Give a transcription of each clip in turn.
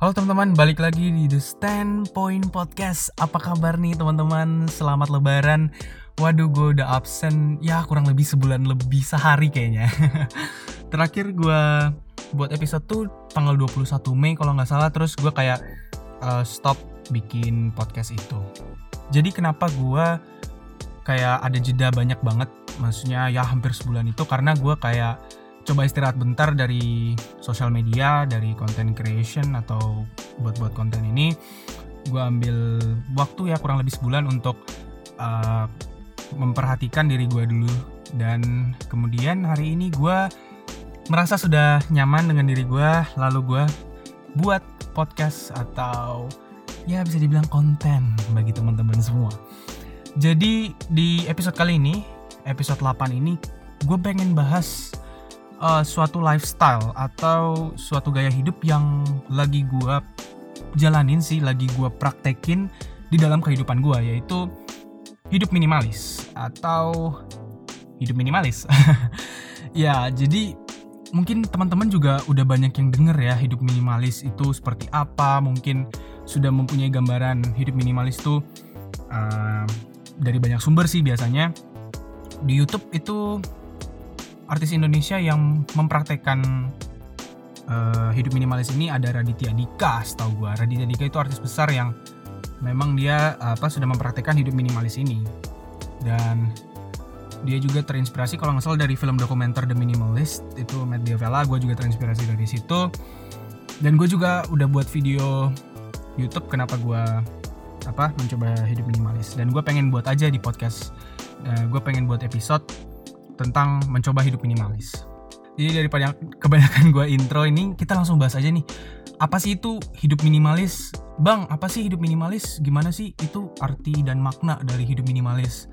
Halo teman-teman, balik lagi di The Standpoint Podcast. Apa kabar nih teman-teman? Selamat Lebaran. Waduh, gue udah absen ya kurang lebih sebulan lebih sehari kayaknya. Terakhir gue buat episode tuh tanggal 21 Mei kalau nggak salah. Terus gue kayak uh, stop bikin podcast itu. Jadi kenapa gue kayak ada jeda banyak banget? Maksudnya ya hampir sebulan itu karena gue kayak coba istirahat bentar dari sosial media, dari content creation atau buat-buat konten ini. Gue ambil waktu ya kurang lebih sebulan untuk uh, memperhatikan diri gue dulu. Dan kemudian hari ini gue merasa sudah nyaman dengan diri gue, lalu gue buat podcast atau ya bisa dibilang konten bagi teman-teman semua. Jadi di episode kali ini, episode 8 ini, gue pengen bahas uh, suatu lifestyle atau suatu gaya hidup yang lagi gue jalanin sih, lagi gue praktekin di dalam kehidupan gue, yaitu hidup minimalis atau hidup minimalis. ya, jadi mungkin teman-teman juga udah banyak yang denger ya hidup minimalis itu seperti apa, mungkin sudah mempunyai gambaran hidup minimalis itu uh, dari banyak sumber sih biasanya. Di YouTube itu artis Indonesia yang mempraktekkan uh, hidup minimalis ini ada Raditya Dika, setahu gue. Raditya Dika itu artis besar yang memang dia apa sudah mempraktekkan hidup minimalis ini. Dan dia juga terinspirasi kalau nggak salah dari film dokumenter The Minimalist itu Matt Diavela gue juga terinspirasi dari situ dan gue juga udah buat video YouTube kenapa gue apa mencoba hidup minimalis dan gue pengen buat aja di podcast uh, gue pengen buat episode tentang mencoba hidup minimalis. Jadi daripada kebanyakan gue intro ini, kita langsung bahas aja nih. Apa sih itu hidup minimalis? Bang, apa sih hidup minimalis? Gimana sih itu arti dan makna dari hidup minimalis?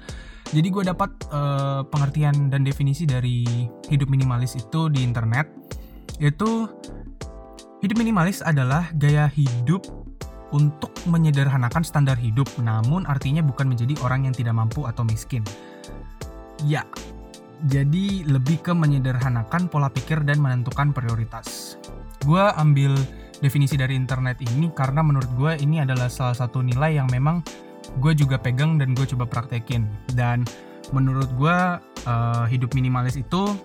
Jadi gue dapat uh, pengertian dan definisi dari hidup minimalis itu di internet. Yaitu hidup minimalis adalah gaya hidup untuk menyederhanakan standar hidup, namun artinya bukan menjadi orang yang tidak mampu atau miskin. Ya, jadi lebih ke menyederhanakan pola pikir dan menentukan prioritas. Gue ambil definisi dari internet ini karena menurut gue ini adalah salah satu nilai yang memang gue juga pegang dan gue coba praktekin. Dan menurut gue uh, hidup minimalis itu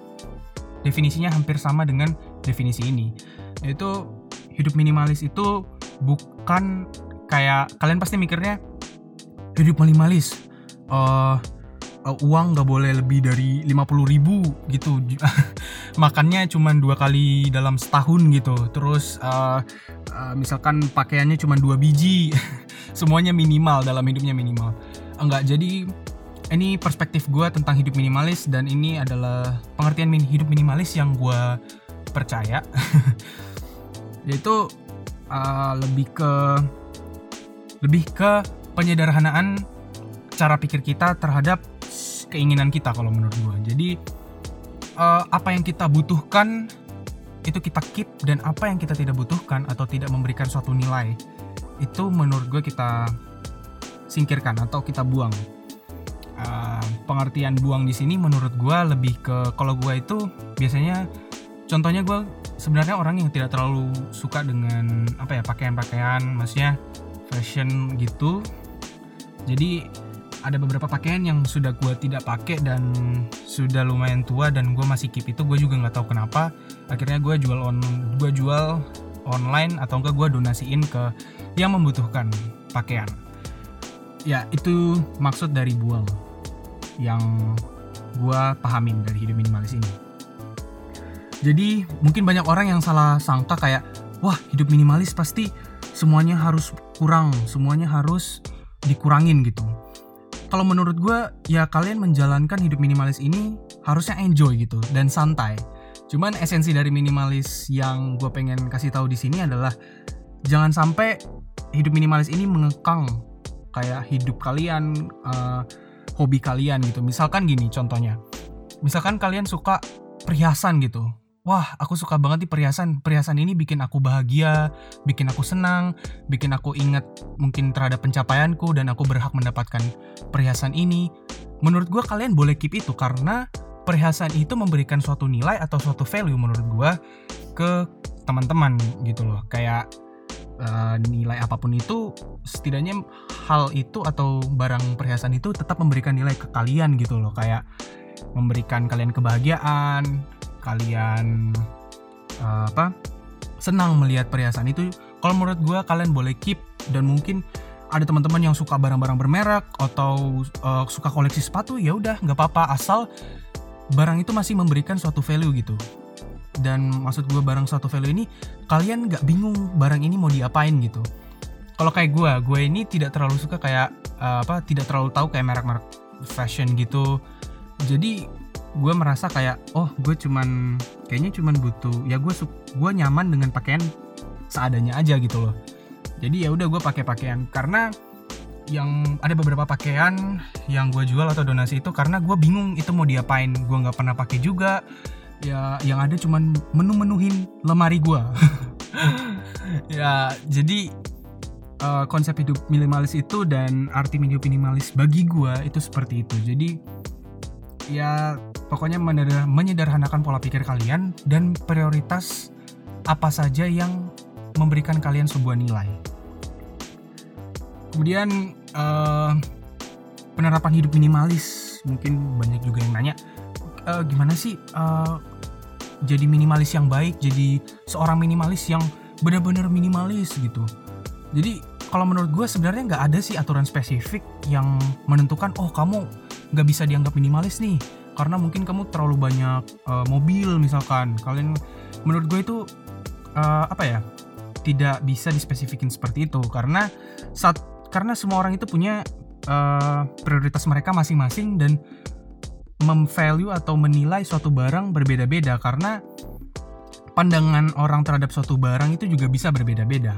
definisinya hampir sama dengan definisi ini. Yaitu hidup minimalis itu bukan kayak kalian pasti mikirnya hidup minimalis. Uh, uh, uang nggak boleh lebih dari 50 ribu gitu. Makannya cuma dua kali dalam setahun gitu. Terus uh, uh, misalkan pakaiannya cuma dua biji semuanya minimal dalam hidupnya minimal. Enggak jadi ini perspektif gue tentang hidup minimalis dan ini adalah pengertian hidup minimalis yang gue percaya. Yaitu uh, lebih ke lebih ke penyederhanaan cara pikir kita terhadap keinginan kita kalau menurut gue jadi uh, apa yang kita butuhkan itu kita keep dan apa yang kita tidak butuhkan atau tidak memberikan suatu nilai itu menurut gue kita singkirkan atau kita buang. Uh, pengertian buang di sini menurut gue lebih ke kalau gue itu biasanya contohnya gue sebenarnya orang yang tidak terlalu suka dengan apa ya pakaian-pakaian maksudnya fashion gitu. Jadi ada beberapa pakaian yang sudah gue tidak pakai dan sudah lumayan tua dan gue masih keep itu gue juga nggak tahu kenapa. Akhirnya gue jual on gue jual online atau enggak gue donasiin ke yang membutuhkan pakaian. Ya itu maksud dari buang yang gue pahamin dari hidup minimalis ini. Jadi mungkin banyak orang yang salah sangka kayak wah hidup minimalis pasti semuanya harus kurang semuanya harus dikurangin gitu kalau menurut gue ya kalian menjalankan hidup minimalis ini harusnya enjoy gitu dan santai. Cuman esensi dari minimalis yang gue pengen kasih tahu di sini adalah jangan sampai hidup minimalis ini mengekang kayak hidup kalian, uh, hobi kalian gitu. Misalkan gini contohnya, misalkan kalian suka perhiasan gitu, wah aku suka banget di perhiasan. Perhiasan ini bikin aku bahagia bikin aku senang bikin aku ingat mungkin terhadap pencapaianku dan aku berhak mendapatkan perhiasan ini. Menurut gue kalian boleh keep itu karena perhiasan itu memberikan suatu nilai atau suatu value menurut gue ke teman-teman gitu loh. Kayak uh, nilai apa pun itu setidaknya hal itu atau barang perhiasan itu tetap memberikan nilai ke kalian gitu loh. Kayak memberikan kalian kebahagiaan kalian uh, apa senang melihat perhiasan itu kalau menurut gue kalian boleh keep. Dan mungkin ada teman-teman yang suka barang-barang bermerek atau uh, suka koleksi sepatu ya udah nggak apa-apa. Asal barang itu masih memberikan suatu value gitu. Dan maksud gue barang suatu value ini kalian nggak bingung barang ini mau diapain gitu. Kalau kayak gue gue ini tidak terlalu suka kayak uh, apa tidak terlalu tahu kayak merek-merek fashion gitu. Jadi gue merasa kayak oh gue cuman kayaknya cuman butuh ya gue gue nyaman dengan pakaian seadanya aja gitu loh. Jadi ya udah gue pakai pakaian. Karena yang ada beberapa pakaian yang gue jual atau donasi itu karena gue bingung itu mau diapain. Gue nggak pernah pakai juga. Ya yang ada cuman menu-menuhin lemari gue ya jadi uh, konsep hidup minimalis itu dan arti hidup minimalis bagi gue itu seperti itu. Jadi ya pokoknya menyederhanakan pola pikir kalian dan prioritas apa saja yang memberikan kalian sebuah nilai. Kemudian uh, penerapan hidup minimalis mungkin banyak juga yang nanya uh, gimana sih uh, jadi minimalis yang baik, jadi seorang minimalis yang benar-benar minimalis gitu. Jadi kalau menurut gue sebenarnya nggak ada sih aturan spesifik yang menentukan oh kamu nggak bisa dianggap minimalis nih karena mungkin kamu terlalu banyak uh, mobil misalkan. Kalian menurut gue itu uh, apa ya tidak bisa dispesifikin seperti itu. Karena saat karena semua orang itu punya uh, prioritas mereka masing-masing dan memvalue atau menilai suatu barang berbeda-beda. Karena pandangan orang terhadap suatu barang itu juga bisa berbeda-beda.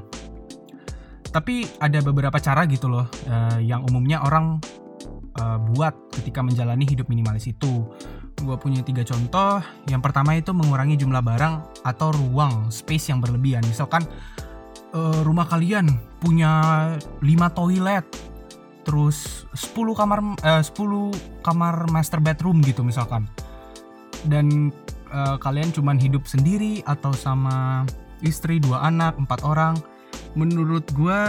Tapi ada beberapa cara gitu loh uh, yang umumnya orang uh, buat ketika menjalani hidup minimalis itu. Gue punya tiga contoh. Yang pertama itu mengurangi jumlah barang atau ruang space yang berlebihan. Misalkan uh, rumah kalian punya 5 toilet, terus 10 kamar uh, 10 kamar master bedroom gitu misalkan. Dan uh, kalian cuman hidup sendiri atau sama istri, dua anak, empat orang. Menurut gue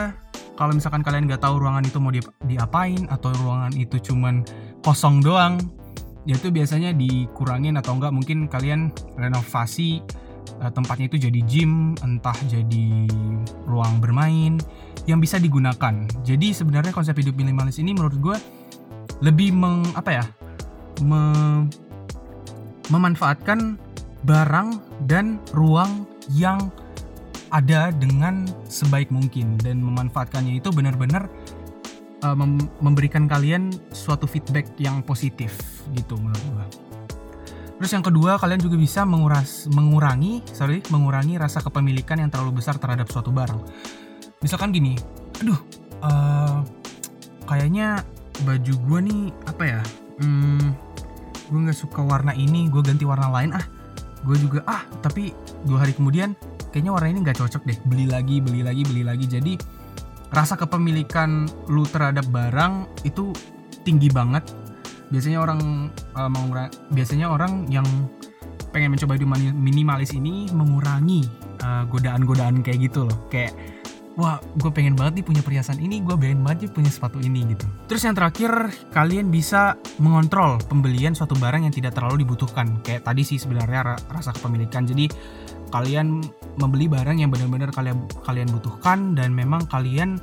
kalau misalkan kalian nggak tahu ruangan itu mau di, diapain atau ruangan itu cuman kosong doang ya itu biasanya dikurangin atau enggak mungkin kalian renovasi uh, tempatnya itu jadi gym entah jadi ruang bermain yang bisa digunakan. Jadi sebenarnya konsep hidup minimalis ini menurut gue lebih meng apa ya me, memanfaatkan barang dan ruang yang ada dengan sebaik mungkin dan memanfaatkannya itu benar-benar uh, mem memberikan kalian suatu feedback yang positif gitu menurut gua. Terus yang kedua kalian juga bisa menguras mengurangi sorry mengurangi rasa kepemilikan yang terlalu besar terhadap suatu barang. Misalkan gini, aduh uh, kayaknya baju gua nih apa ya? Hmm, gue nggak suka warna ini, gue ganti warna lain ah. Gue juga ah, tapi dua hari kemudian kayaknya warna ini nggak cocok deh. Beli lagi beli lagi beli lagi. Jadi rasa kepemilikan lu terhadap barang itu tinggi banget. Biasanya orang uh, biasanya orang yang pengen mencoba hidup minimalis ini mengurangi uh, godaan-godaan kayak gitu loh. Kayak wah gue pengen banget nih punya perhiasan ini gue pengen banget nih punya sepatu ini gitu. Terus yang terakhir kalian bisa mengontrol pembelian suatu barang yang tidak terlalu dibutuhkan. Kayak tadi sih sebenarnya rasa kepemilikan. Jadi kalian membeli barang yang benar-benar kalian kalian butuhkan dan memang kalian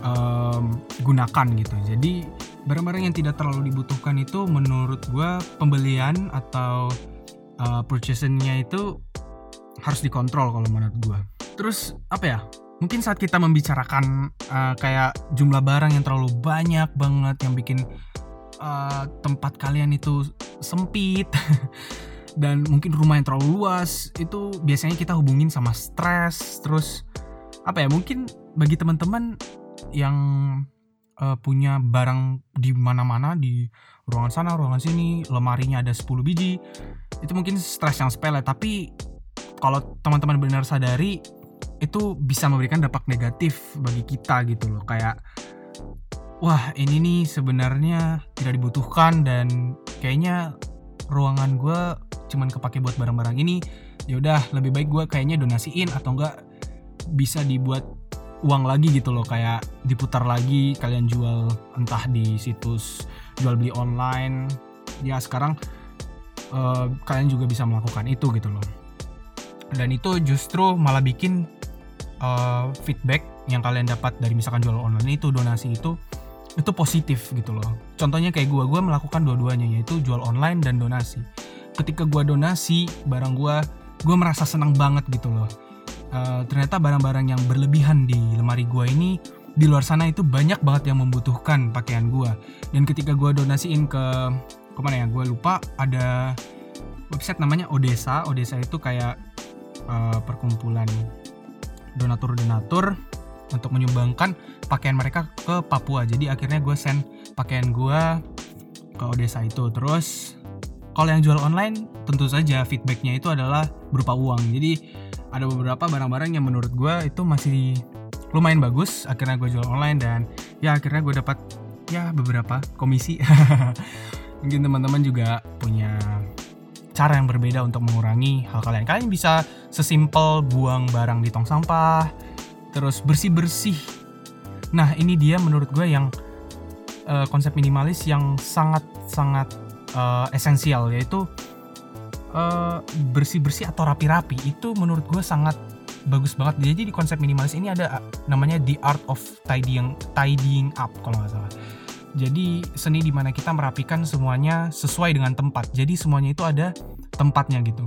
um, gunakan gitu. Jadi barang-barang yang tidak terlalu dibutuhkan itu menurut gue pembelian atau uh, purchasingnya itu harus dikontrol kalau menurut gue terus apa ya? Mungkin saat kita membicarakan uh, kayak jumlah barang yang terlalu banyak banget yang bikin uh, tempat kalian itu sempit dan mungkin rumah yang terlalu luas itu biasanya kita hubungin sama stres terus apa ya mungkin bagi teman-teman yang uh, punya barang di mana-mana di ruangan sana ruangan sini lemarinya ada 10 biji itu mungkin stres yang sepele. Tapi kalau teman-teman benar sadari itu bisa memberikan dampak negatif bagi kita gitu loh. Kayak wah ini nih sebenarnya tidak dibutuhkan dan kayaknya ruangan gue cuman kepake buat barang-barang ini ya udah lebih baik gue kayaknya donasiin atau enggak bisa dibuat uang lagi gitu loh kayak diputar lagi kalian jual entah di situs jual beli online. Ya sekarang uh, kalian juga bisa melakukan itu gitu loh. Dan itu justru malah bikin uh, feedback yang kalian dapat dari misalkan jual online itu donasi itu itu positif gitu loh. Contohnya kayak gue gue melakukan dua-duanya yaitu jual online dan donasi ketika gue donasi barang gue gue merasa senang banget gitu loh. Uh, ternyata barang-barang yang berlebihan di lemari gue ini di luar sana itu banyak banget yang membutuhkan pakaian gue dan ketika gue donasiin ke ke mana ya gue lupa ada website namanya Odessa. Odessa itu kayak uh, perkumpulan donatur-donatur untuk menyumbangkan pakaian mereka ke Papua. Jadi akhirnya gue send pakaian gue ke Odessa itu. Terus kalau yang jual online tentu saja feedbacknya itu adalah berupa uang. Jadi ada beberapa barang-barang yang menurut gue itu masih lumayan bagus akhirnya gue jual online dan ya akhirnya gue dapat ya beberapa komisi. Mungkin teman-teman juga punya cara yang berbeda untuk mengurangi hal kalian. Kalian bisa sesimpel buang barang di tong sampah terus bersih bersih nah ini dia menurut gue yang uh, konsep minimalis yang sangat sangat uh, esensial yaitu uh, eh, bersih bersih atau rapi rapi itu menurut gue sangat bagus banget. Jadi di konsep minimalis ini ada namanya the art of tidying tidying up kalau nggak salah. Jadi seni di mana kita merapikan semuanya sesuai dengan tempat. Jadi semuanya itu ada tempatnya gitu.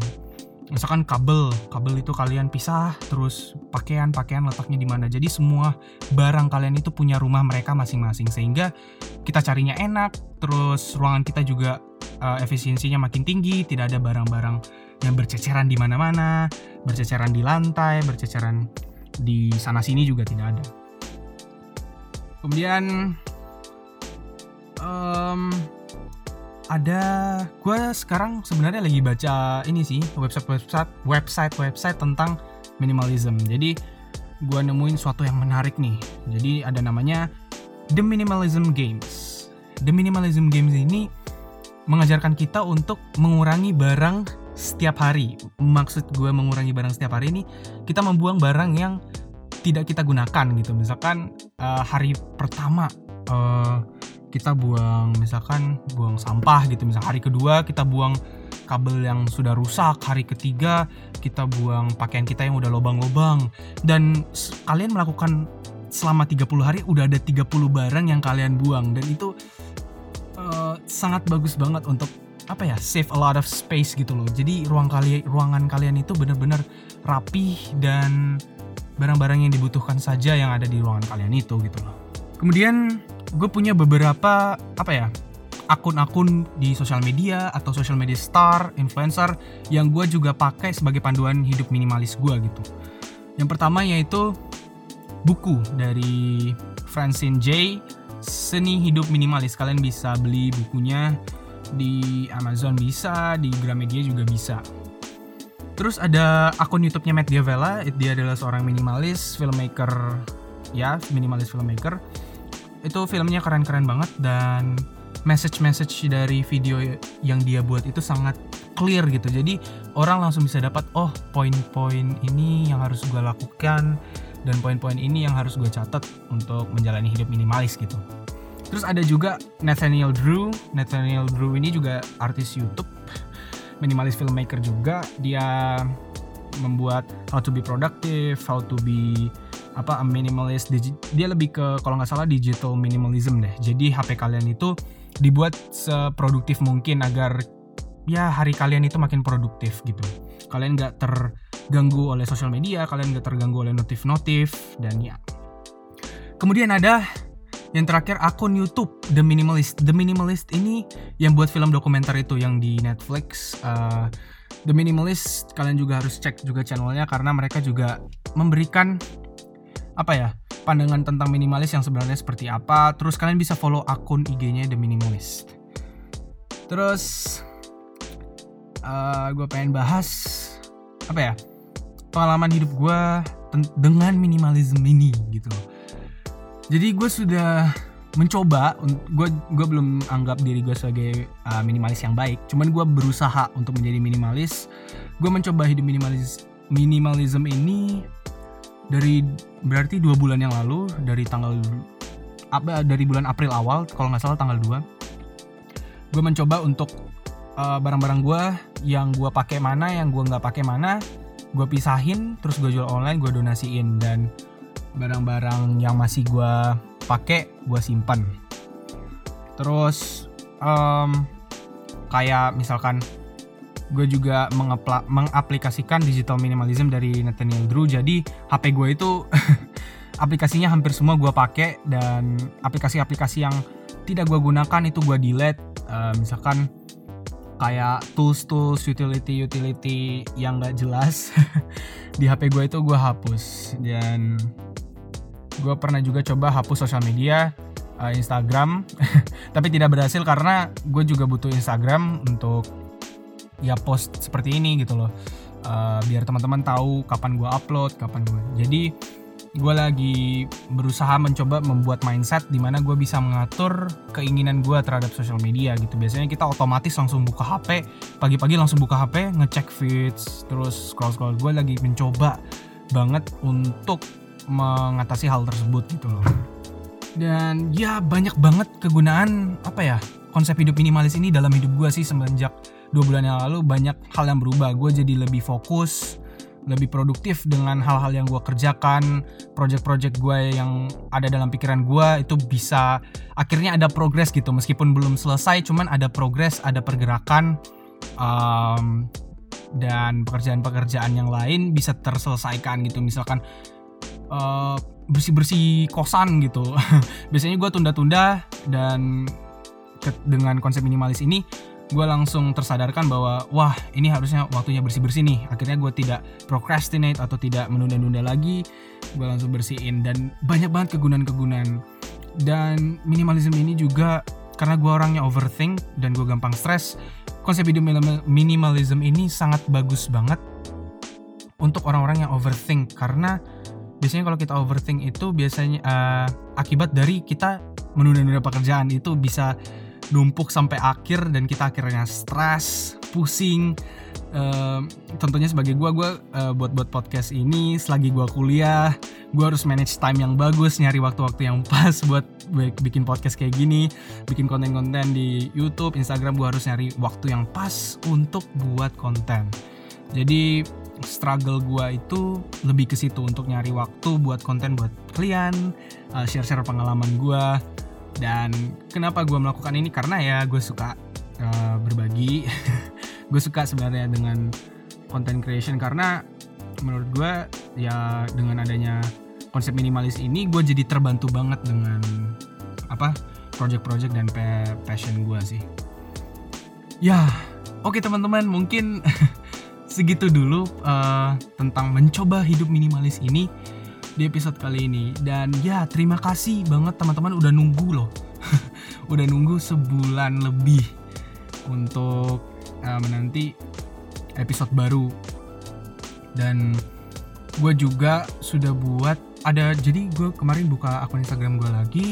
Misalkan kabel kabel itu kalian pisah terus pakaian pakaian letaknya di mana. Jadi semua barang kalian itu punya rumah mereka masing-masing. Sehingga kita carinya enak terus ruangan kita juga uh, efisiensinya makin tinggi tidak ada barang-barang yang berceceran di mana-mana berceceran di lantai berceceran di sana sini juga tidak ada. Kemudian um, ada gue sekarang sebenarnya lagi baca ini sih website website website website tentang minimalism. Jadi gue nemuin suatu yang menarik nih. Jadi ada namanya The Minimalism Games. The Minimalism Games ini mengajarkan kita untuk mengurangi barang setiap hari. Maksud gue mengurangi barang setiap hari ini, kita membuang barang yang tidak kita gunakan gitu. Misalkan uh, hari pertama uh, kita buang misalkan buang sampah gitu. Misal hari kedua kita buang kabel yang sudah rusak. Hari ketiga kita buang pakaian kita yang udah lobang-lobang. Dan kalian melakukan selama 30 hari udah ada 30 barang yang kalian buang dan itu uh, sangat bagus banget untuk apa ya save a lot of space gitu loh. Jadi ruang kali ruangan kalian itu benar-benar rapi dan barang-barang yang dibutuhkan saja yang ada di ruangan kalian itu gitu loh. Kemudian gue punya beberapa apa ya akun-akun di sosial media atau social media star influencer yang gue juga pakai sebagai panduan hidup minimalis gue gitu. Yang pertama yaitu buku dari Francine J Seni Hidup Minimalis kalian bisa beli bukunya di Amazon bisa, di Gramedia juga bisa. Terus ada akun YouTube-nya Matt Diavela, dia adalah seorang minimalis, filmmaker, ya, minimalis filmmaker. Itu filmnya keren-keren banget dan message-message dari video yang dia buat itu sangat clear gitu. Jadi orang langsung bisa dapat, oh poin-poin ini yang harus gue lakukan dan poin-poin ini yang harus gue catat untuk menjalani hidup minimalis gitu. Terus ada juga Nathaniel Drew. Nathaniel Drew ini juga artis YouTube, minimalis filmmaker juga. Dia membuat how to be productive, how to be apa a minimalist. Dia lebih ke kalau nggak salah digital minimalism deh. Jadi HP kalian itu dibuat seproduktif mungkin agar ya hari kalian itu makin produktif gitu. Kalian nggak terganggu oleh sosial media, kalian nggak terganggu oleh notif-notif dan ya. Kemudian ada yang terakhir akun YouTube The Minimalist. The Minimalist ini yang buat film dokumenter itu yang di Netflix. Uh, The Minimalist kalian juga harus cek juga channelnya karena mereka juga memberikan apa ya pandangan tentang minimalis yang sebenarnya seperti apa. Terus kalian bisa follow akun IG-nya The Minimalist. Terus uh, gue pengen bahas apa ya pengalaman hidup gue dengan minimalism ini gitu jadi gue sudah mencoba gue gue belum anggap diri gue sebagai uh, minimalis yang baik. Cuman gue berusaha untuk menjadi minimalis. Gue mencoba hidup minimalis minimalism ini dari berarti dua bulan yang lalu dari tanggal apa dari bulan April awal kalau nggak salah tanggal 2 gue mencoba untuk uh, barang-barang gue yang gue pakai mana yang gue nggak pakai mana gue pisahin terus gue jual online gue donasiin. Dan barang-barang yang masih gue pakai gue simpan. Terus um, kayak misalkan gue juga mengaplikasikan digital minimalism dari Nathaniel Drew. Jadi HP gue itu aplikasinya hampir semua gue pakai. Dan aplikasi-aplikasi yang tidak gue gunakan itu gue delete. Uh, misalkan kayak tools-tools utility-utility yang gak jelas. Di HP gue itu gue hapus. Dan gue pernah juga coba hapus sosial media uh, Instagram. Tapi tidak berhasil karena gue juga butuh Instagram untuk ya post seperti ini gitu loh. Uh, biar teman-teman tahu kapan gue upload kapan gue jadi gue lagi berusaha mencoba membuat mindset di mana gue bisa mengatur keinginan gue terhadap sosial media gitu. Biasanya kita otomatis langsung buka HP pagi-pagi langsung buka HP ngecek feeds terus scroll scroll gue lagi mencoba banget untuk mengatasi hal tersebut gitu loh. Dan ya banyak banget kegunaan apa ya konsep hidup minimalis ini dalam hidup gue sih. Semenjak dua bulan yang lalu banyak hal yang berubah. Gue jadi lebih fokus lebih produktif dengan hal-hal yang gue kerjakan project-project gue yang ada dalam pikiran gue itu bisa akhirnya ada progres gitu. Meskipun belum selesai cuman ada progres ada pergerakan um, dan pekerjaan-pekerjaan yang lain bisa terselesaikan gitu. Misalkan uh, bersih-bersih kosan gitu. Biasanya gue tunda-tunda dan dengan konsep minimalis ini gue langsung tersadarkan bahwa wah ini harusnya waktunya bersih-bersih nih. Akhirnya gue tidak procrastinate atau tidak menunda-nunda lagi. Gue langsung bersihin dan banyak banget kegunaan-kegunaan. Dan minimalism ini juga karena gue orangnya overthink dan gue gampang stres konsep hidup minimalism ini sangat bagus banget untuk orang-orang yang overthink. Karena biasanya kalau kita overthink itu biasanya uh, akibat dari kita menunda-nunda pekerjaan itu bisa numpuk sampai akhir dan kita akhirnya stres, pusing. Uh, tentunya sebagai gue, gue uh, buat buat podcast ini selagi gue kuliah, gue harus manage time yang bagus, nyari waktu-waktu yang pas buat bikin podcast kayak gini, bikin konten-konten di YouTube, Instagram. Gue harus nyari waktu yang pas untuk buat konten. Jadi struggle gue itu lebih ke situ untuk nyari waktu buat konten buat kalian, uh, share-share pengalaman gue dan kenapa gue melakukan ini? Karena ya gue suka uh, berbagi. Gue suka sebenarnya dengan content creation. Karena menurut gue ya dengan adanya konsep minimalis ini gue jadi terbantu banget dengan apa project-project dan passion gue sih. Ya oke teman-teman mungkin segitu dulu uh, tentang mencoba hidup minimalis ini di episode kali ini. Dan ya terima kasih banget teman-teman udah nunggu loh. Udah nunggu sebulan lebih untuk uh, menanti episode baru. Dan gue juga sudah buat ada jadi gue kemarin buka akun Instagram gue lagi.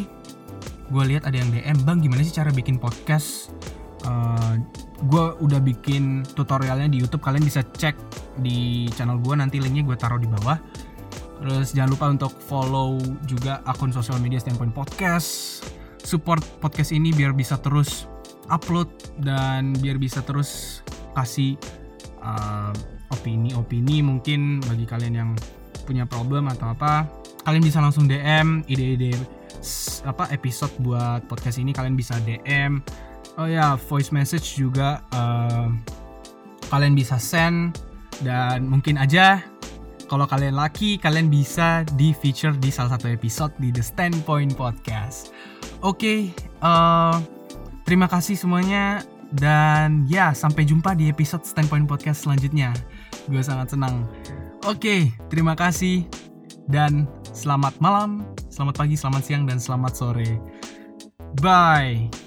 Gue lihat ada yang DM bang gimana sih cara bikin podcast? Uh, gue udah bikin tutorialnya di YouTube. Kalian bisa cek di channel gue nanti linknya gue taruh di bawah Terus jangan lupa untuk follow juga akun sosial media Standpoint Podcast. Support podcast ini biar bisa terus upload dan biar bisa terus kasih uh, opini-opini mungkin bagi kalian yang punya problem atau apa. Kalian bisa langsung DM ide-ide apa episode buat podcast ini kalian bisa DM. Oh ya, voice message juga uh, kalian bisa send dan mungkin aja kalau kalian laki, kalian bisa di feature di salah satu episode di The Standpoint Podcast. Oke, okay, uh, eh, terima kasih semuanya dan ya sampai jumpa di episode Standpoint Podcast selanjutnya. Gue sangat senang. Oke, okay, terima kasih dan selamat malam, selamat pagi, selamat siang dan selamat sore. Bye.